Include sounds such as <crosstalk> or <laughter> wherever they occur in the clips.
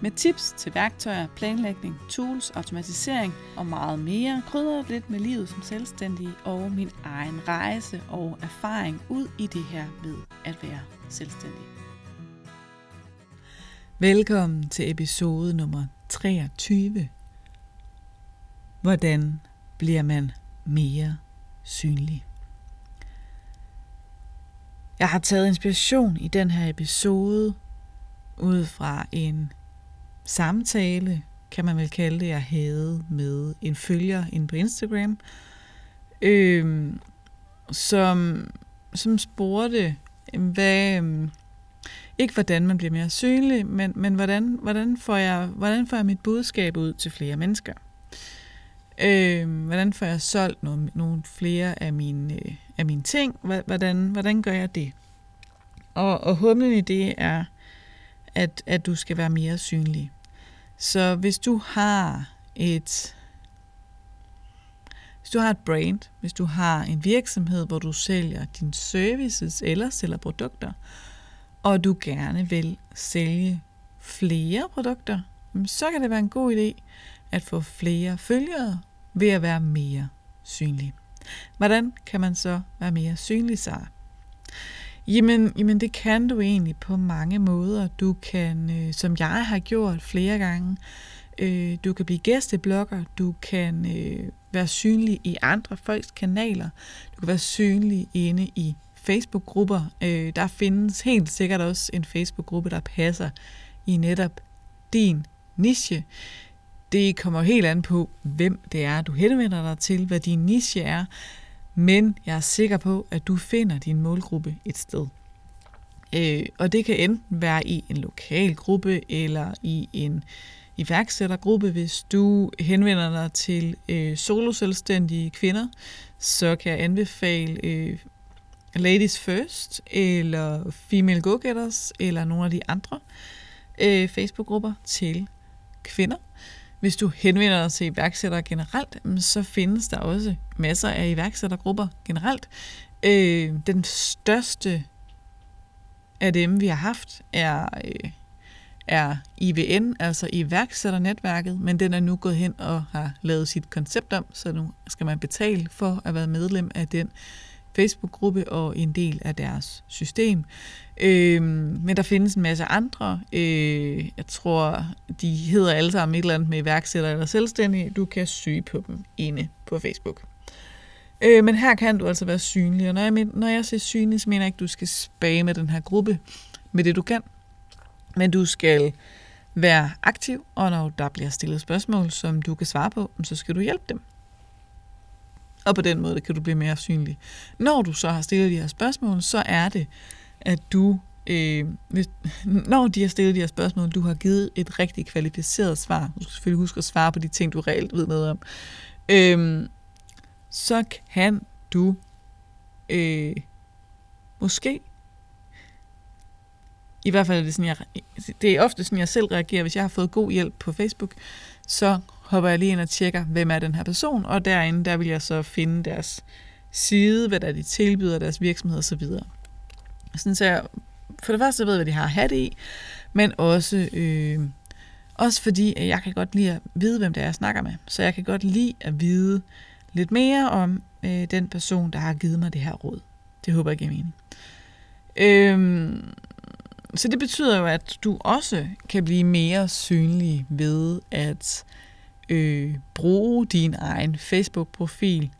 med tips til værktøjer, planlægning, tools, automatisering og meget mere. krydrer lidt med livet som selvstændig og min egen rejse og erfaring ud i det her med at være selvstændig. Velkommen til episode nummer 23. Hvordan bliver man mere synlig? Jeg har taget inspiration i den her episode ud fra en samtale, kan man vel kalde det, jeg havde med en følger ind på Instagram, øh, som, som spurgte, hvad, øhm, ikke hvordan man bliver mere synlig, men, men hvordan, hvordan, får jeg, hvordan får jeg mit budskab ud til flere mennesker? Øh, hvordan får jeg solgt nogle, nogle flere af mine, øh, af mine ting? Hvordan, hvordan gør jeg det? Og, og humlen i det er, at, at du skal være mere synlig. Så hvis du har et hvis du har et brand, hvis du har en virksomhed, hvor du sælger dine services eller sælger produkter, og du gerne vil sælge flere produkter, så kan det være en god idé at få flere følgere ved at være mere synlig. Hvordan kan man så være mere synlig, Sara? Jamen, jamen, det kan du egentlig på mange måder. Du kan, øh, som jeg har gjort flere gange, øh, du kan blive gæsteblogger, du kan øh, være synlig i andre folks kanaler, du kan være synlig inde i Facebook-grupper. Øh, der findes helt sikkert også en Facebook-gruppe, der passer i netop din niche. Det kommer helt an på, hvem det er, du henvender dig til, hvad din niche er, men jeg er sikker på, at du finder din målgruppe et sted. Øh, og det kan enten være i en lokal gruppe eller i en iværksættergruppe. Hvis du henvender dig til øh, soloselvstændige kvinder, så kan jeg anbefale øh, Ladies First eller Female Go-Getters eller nogle af de andre øh, Facebook-grupper til kvinder. Hvis du henvender dig til iværksættere generelt, så findes der også masser af iværksættergrupper generelt. Øh, den største af dem, vi har haft, er, øh, er IVN, altså iværksætternetværket, men den er nu gået hen og har lavet sit koncept om, så nu skal man betale for at være medlem af den Facebook-gruppe og en del af deres system. Øh, men der findes en masse andre. Øh, jeg tror, de hedder alle sammen et eller andet med iværksætter eller selvstændige. Du kan søge på dem inde på Facebook. Øh, men her kan du altså være synlig, og når jeg, men, når jeg siger synlig, så mener jeg ikke, at du skal spamme den her gruppe med det, du kan. Men du skal være aktiv, og når der bliver stillet spørgsmål, som du kan svare på, så skal du hjælpe dem. Og på den måde kan du blive mere synlig. Når du så har stillet de her spørgsmål, så er det, at du, øh, hvis, <laughs> når de har stillet de her spørgsmål, du har givet et rigtig kvalificeret svar. Du skal selvfølgelig huske at svare på de ting, du reelt ved noget om. Øh, så kan du øh, måske i hvert fald er det sådan, jeg, det er ofte sådan, jeg selv reagerer, hvis jeg har fået god hjælp på Facebook, så hopper jeg lige ind og tjekker, hvem er den her person, og derinde, der vil jeg så finde deres side, hvad der de tilbyder, deres virksomhed osv. Sådan så jeg for det første ved, hvad de har hat i, men også, øh, også fordi, at jeg kan godt lide at vide, hvem det er, jeg snakker med. Så jeg kan godt lide at vide, lidt mere om øh, den person, der har givet mig det her råd. Det håber jeg giver mening. Øhm, så det betyder jo, at du også kan blive mere synlig ved at øh, Øh, bruge din egen Facebook-profil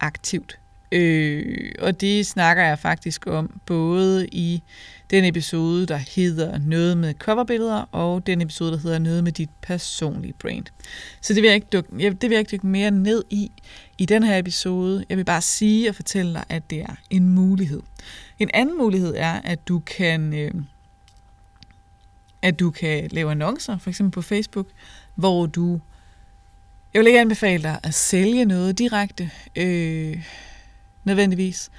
aktivt. Øh, og det snakker jeg faktisk om både i den episode, der hedder Noget med coverbilleder, og den episode, der hedder Noget med dit personlige brand. Så det vil jeg ikke dykke, det vil jeg ikke dykke mere ned i i den her episode. Jeg vil bare sige og fortælle dig, at det er en mulighed. En anden mulighed er, at du kan, øh, at du kan lave annoncer, for eksempel på Facebook, hvor du jeg vil ikke anbefale dig at sælge noget direkte, øh, nødvendigvis,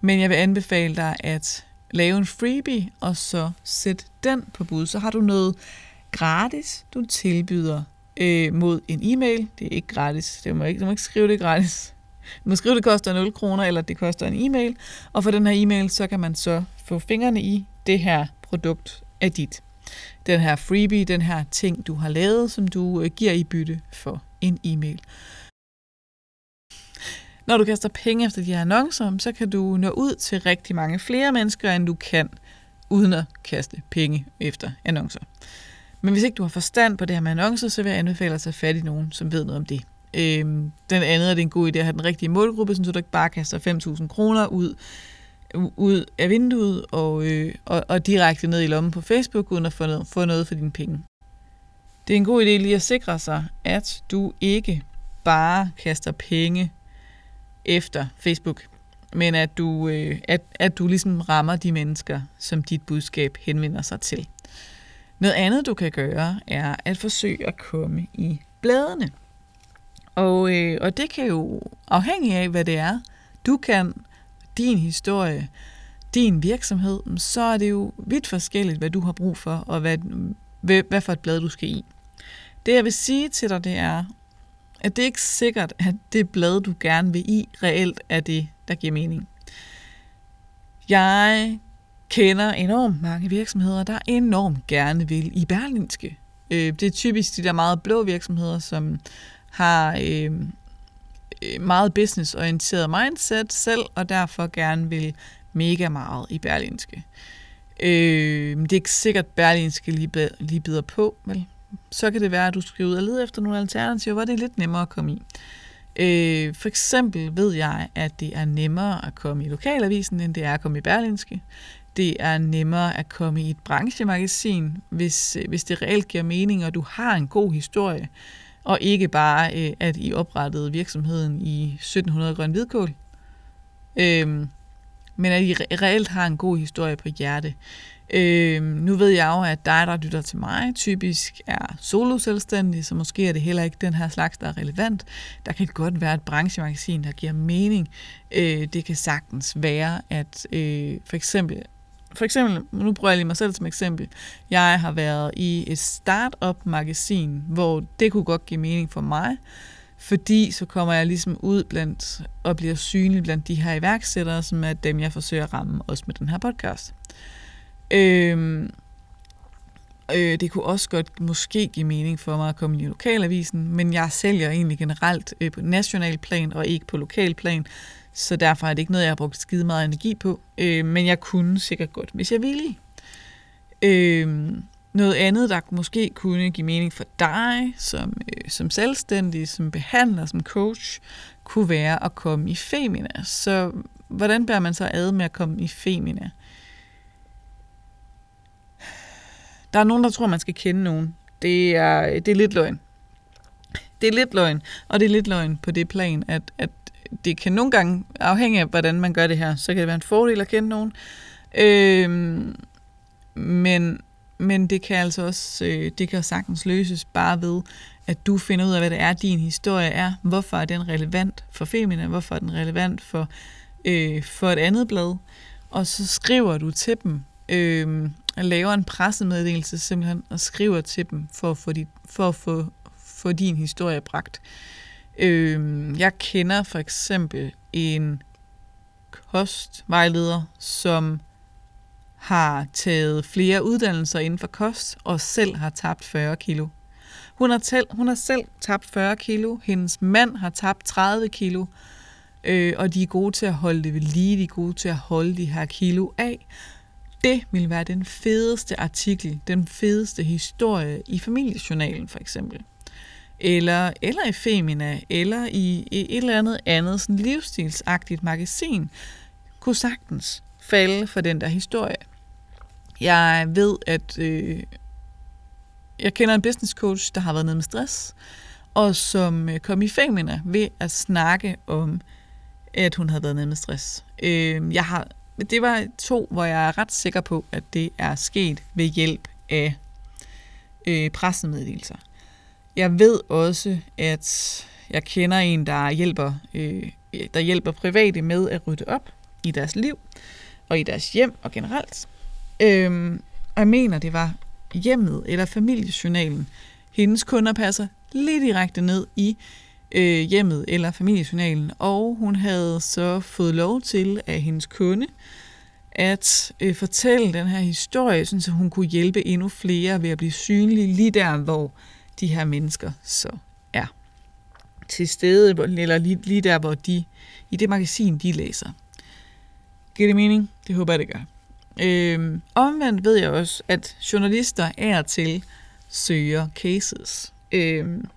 men jeg vil anbefale dig at lave en freebie, og så sæt den på bud. Så har du noget gratis, du tilbyder øh, mod en e-mail. Det er ikke gratis. Det må ikke, du må ikke skrive det gratis. Du må skrive, det koster 0 kroner, eller det koster en e-mail. Og for den her e-mail, så kan man så få fingrene i det her produkt af dit. Den her freebie, den her ting, du har lavet, som du øh, giver i bytte for en e-mail. Når du kaster penge efter de her annoncer, så kan du nå ud til rigtig mange flere mennesker, end du kan, uden at kaste penge efter annoncer. Men hvis ikke du har forstand på det her med annoncer, så vil jeg anbefale at tage fat i nogen, som ved noget om det. Øhm, den anden er det en god idé at have den rigtige målgruppe, så du ikke bare kaster 5.000 kroner ud, ud af vinduet og, øh, og, og direkte ned i lommen på Facebook, uden at få noget, få noget for dine penge. Det er en god idé lige at sikre sig, at du ikke bare kaster penge efter Facebook, men at du, øh, at, at du ligesom rammer de mennesker, som dit budskab henvender sig til. Noget andet, du kan gøre, er at forsøge at komme i bladene. Og, øh, og det kan jo afhængig af, hvad det er, du kan, din historie, din virksomhed, så er det jo vidt forskelligt, hvad du har brug for, og hvad, hvad, for et blad du skal i. Det jeg vil sige til dig, det er, at det er ikke sikkert, at det blad, du gerne vil i, reelt er det, der giver mening. Jeg kender enormt mange virksomheder, der enormt gerne vil i Berlinske. Øh, det er typisk de der meget blå virksomheder, som har øh, Øh, meget businessorienteret mindset selv, og derfor gerne vil mega meget i Berlinske. Øh, det er ikke sikkert, at Berlinske lige, lige bider på, vel? så kan det være, at du skal ud og lede efter nogle alternativer, hvor det er lidt nemmere at komme i. Øh, for eksempel ved jeg, at det er nemmere at komme i lokalavisen, end det er at komme i Berlinske. Det er nemmere at komme i et branchemagasin, hvis, øh, hvis det reelt giver mening, og du har en god historie, og ikke bare, øh, at I oprettede virksomheden i 1700 grøn hvidkål. øhm, men at I reelt har en god historie på hjerte. Øhm, nu ved jeg jo, at dig, der lytter til mig, typisk er solo-selvstændig, så måske er det heller ikke den her slags, der er relevant. Der kan godt være et branchemagasin, der giver mening. Øh, det kan sagtens være, at øh, for eksempel for eksempel, nu bruger jeg lige mig selv som eksempel, jeg har været i et startup-magasin, hvor det kunne godt give mening for mig, fordi så kommer jeg ligesom ud blandt og bliver synlig blandt de her iværksættere, som er dem, jeg forsøger at ramme også med den her podcast. Øh, øh, det kunne også godt måske give mening for mig at komme i lokalavisen, men jeg sælger egentlig generelt øh, på national plan og ikke på lokal plan, så derfor er det ikke noget, jeg har brugt skide meget energi på, øh, men jeg kunne sikkert godt, hvis jeg ville. Øh, noget andet, der måske kunne give mening for dig som, øh, som selvstændig, som behandler, som coach, kunne være at komme i Femina. Så hvordan bærer man så ad med at komme i Femina? Der er nogen, der tror, man skal kende nogen. Det er, det er lidt løgn. Det er lidt løgn, og det er lidt løgn på det plan, at, at det kan nogle gange, afhængig af hvordan man gør det her, så kan det være en fordel at kende nogen. Øhm, men, men det kan altså også, øh, det kan sagtens løses bare ved, at du finder ud af, hvad det er, din historie er. Hvorfor er den relevant for Femina? Hvorfor er den relevant for, øh, for et andet blad? Og så skriver du til dem, øh, laver en pressemeddelelse simpelthen, og skriver til dem for at få, dit, for at få, få din historie bragt. Øh, jeg kender for eksempel en kostvejleder, som har taget flere uddannelser inden for kost, og selv har tabt 40 kilo. Hun har, tæl, hun har selv tabt 40 kilo, hendes mand har tabt 30 kilo, øh, og de er gode til at holde det ved lige, de er gode til at holde de her kilo af. Det ville være den fedeste artikel, den fedeste historie i familiejournalen for eksempel. Eller, eller i Femina, eller i, i et eller andet andet sådan livsstilsagtigt magasin, kunne sagtens falde for den der historie. Jeg ved, at øh, jeg kender en business coach, der har været nede med stress, og som øh, kom i Femina ved at snakke om, at hun havde været nede med stress. Øh, jeg har det var to, hvor jeg er ret sikker på, at det er sket ved hjælp af øh, pressemeddelelser. jeg ved også, at jeg kender en, der hjælper, øh, der hjælper private med at rydde op i deres liv og i deres hjem og generelt. Øhm, og jeg mener, det var hjemmet eller familiejournalen. Hendes kunder passer lige direkte ned i øh, hjemmet eller familiejournalen, og hun havde så fået lov til af hendes kunde at øh, fortælle den her historie, så hun kunne hjælpe endnu flere ved at blive synlige lige der, hvor de her mennesker så er til stede, eller lige, lige der, hvor de, i det magasin, de læser. Giver det mening? Det håber jeg, det gør. Øhm, omvendt ved jeg også, at journalister er til søger cases. Øhm,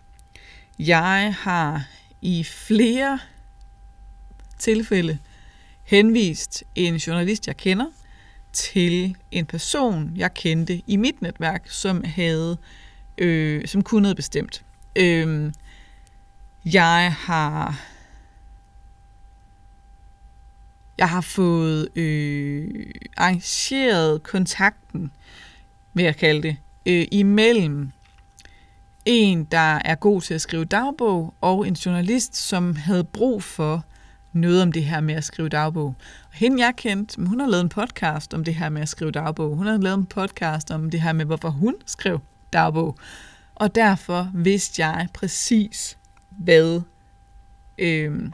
jeg har i flere tilfælde henvist en journalist, jeg kender, til en person, jeg kendte i mit netværk, som havde, øh, som kunne noget bestemt. Øh, jeg har jeg har fået øh, arrangeret kontakten, vil jeg kalde det, øh, imellem en, der er god til at skrive dagbog, og en journalist, som havde brug for noget om det her med at skrive dagbog. Og hende jeg kendte, hun har lavet en podcast om det her med at skrive dagbog. Hun har lavet en podcast om det her med, hvorfor hun skrev dagbog. Og derfor vidste jeg præcis, hvad... Øh,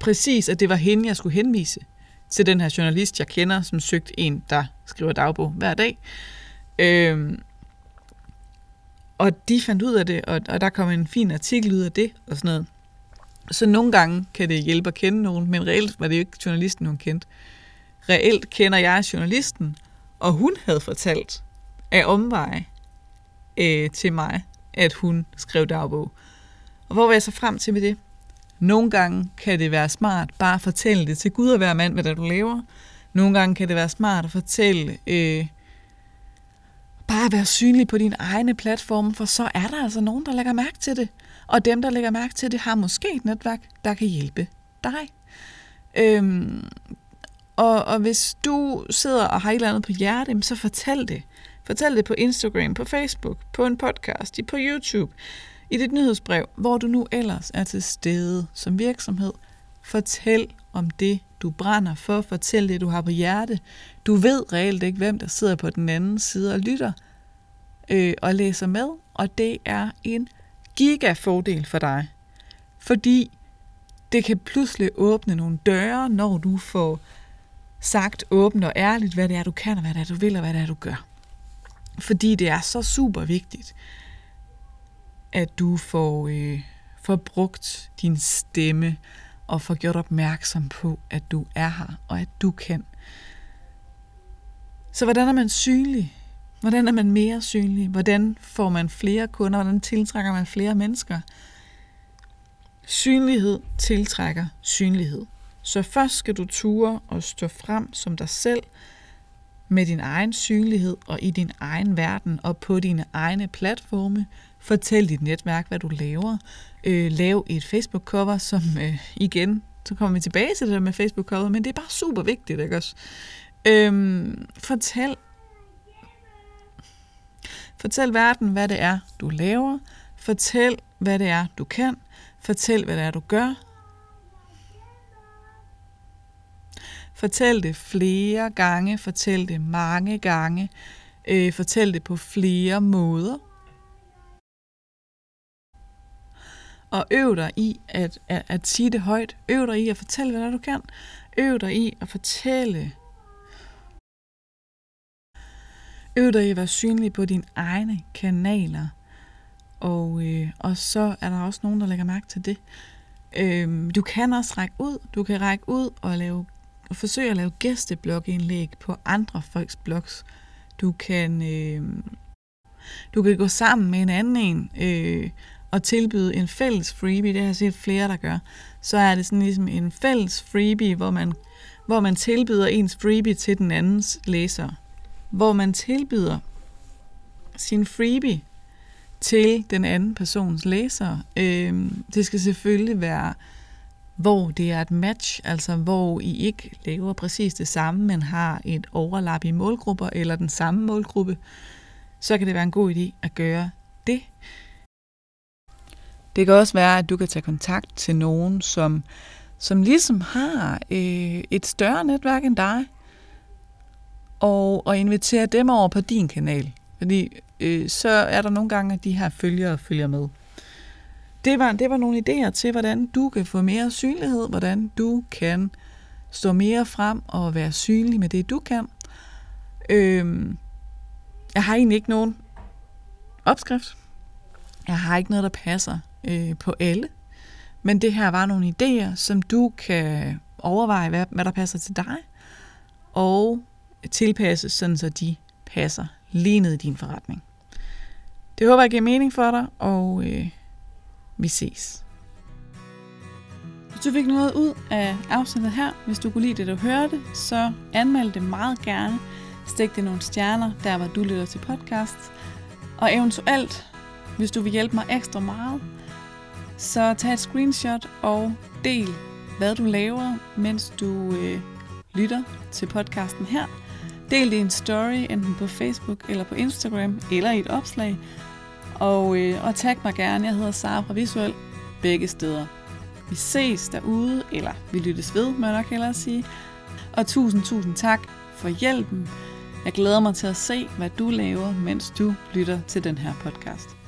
præcis, at det var hende, jeg skulle henvise til den her journalist, jeg kender, som søgte en, der skriver dagbog hver dag. Øh, og de fandt ud af det, og, og der kom en fin artikel ud af det, og sådan noget. Så nogle gange kan det hjælpe at kende nogen, men reelt var det jo ikke journalisten, hun kendte. Reelt kender jeg journalisten, og hun havde fortalt af omveje øh, til mig, at hun skrev dagbog. Og hvor var jeg så frem til med det? Nogle gange kan det være smart bare at fortælle det til Gud og hver mand, hvad der du laver. Nogle gange kan det være smart at fortælle, øh, bare være synlig på din egne platforme, for så er der altså nogen, der lægger mærke til det. Og dem, der lægger mærke til det, har måske et netværk, der kan hjælpe dig. Øhm, og, og hvis du sidder og har et eller andet på hjertet, så fortæl det. Fortæl det på Instagram, på Facebook, på en podcast, på YouTube, i dit nyhedsbrev, hvor du nu ellers er til stede som virksomhed. Fortæl om det, du brænder for. Fortæl det, du har på hjerte. Du ved reelt ikke, hvem der sidder på den anden side og lytter øh, og læser med, og det er en gigafordel for dig. Fordi det kan pludselig åbne nogle døre, når du får sagt åbent og ærligt, hvad det er, du kan, og hvad det er, du vil, og hvad det er, du gør. Fordi det er så super vigtigt, at du får, øh, får brugt din stemme og få gjort opmærksom på, at du er her, og at du kan. Så hvordan er man synlig? Hvordan er man mere synlig? Hvordan får man flere kunder? Hvordan tiltrækker man flere mennesker? Synlighed tiltrækker synlighed. Så først skal du ture og stå frem som dig selv med din egen synlighed og i din egen verden og på dine egne platforme. Fortæl dit netværk, hvad du laver. Øh, lav et Facebook-cover, som øh, igen, så kommer vi tilbage til det der med Facebook-cover, men det er bare super vigtigt, ikke også? Øhm, fortæl Fortæl verden, hvad det er, du laver. Fortæl, hvad det er, du kan. Fortæl, hvad det er, du gør. Fortæl det flere gange. Fortæl det mange gange. Øh, fortæl det på flere måder. Og øv dig i at, at, at sige det højt. Øv dig i at fortælle, hvad du kan. Øv dig i at fortælle Øv dig i at være synlig på dine egne kanaler. Og, øh, og så er der også nogen, der lægger mærke til det. Øh, du kan også række ud. Du kan række ud og lave og forsøg at lave gæsteblogindlæg på andre folks blogs. Du kan, øh, du kan gå sammen med en anden en øh, og tilbyde en fælles freebie. Det har jeg set flere, der gør. Så er det sådan ligesom en fælles freebie, hvor man, hvor man tilbyder ens freebie til den andens læser hvor man tilbyder sin freebie til den anden persons læser. Øh, det skal selvfølgelig være, hvor det er et match, altså hvor I ikke laver præcis det samme, men har et overlap i målgrupper eller den samme målgruppe, så kan det være en god idé at gøre det. Det kan også være, at du kan tage kontakt til nogen, som, som ligesom har øh, et større netværk end dig, og, og invitere dem over på din kanal. Fordi øh, så er der nogle gange, at de her følgere følger med. Det var, det var nogle idéer til, hvordan du kan få mere synlighed, hvordan du kan stå mere frem og være synlig med det, du kan. Øhm, jeg har egentlig ikke nogen opskrift. Jeg har ikke noget, der passer øh, på alle. Men det her var nogle idéer, som du kan overveje, hvad, hvad der passer til dig, og tilpasse, sådan så de passer lige ned i din forretning. Det håber jeg giver mening for dig, og øh, vi ses. Hvis du fik noget ud af afsnittet her, hvis du kunne lide det, du hørte, så anmeld det meget gerne. Stik det nogle stjerner, der hvor du lytter til podcast. Og eventuelt, hvis du vil hjælpe mig ekstra meget, så tag et screenshot og del, hvad du laver, mens du øh, lytter til podcasten her. Del det i en story, enten på Facebook eller på Instagram, eller i et opslag. Og, øh, og tag mig gerne, jeg hedder Sara fra Visuel, begge steder. Vi ses derude, eller vi lyttes ved, må jeg nok hellere sige. Og tusind, tusind tak for hjælpen. Jeg glæder mig til at se, hvad du laver, mens du lytter til den her podcast.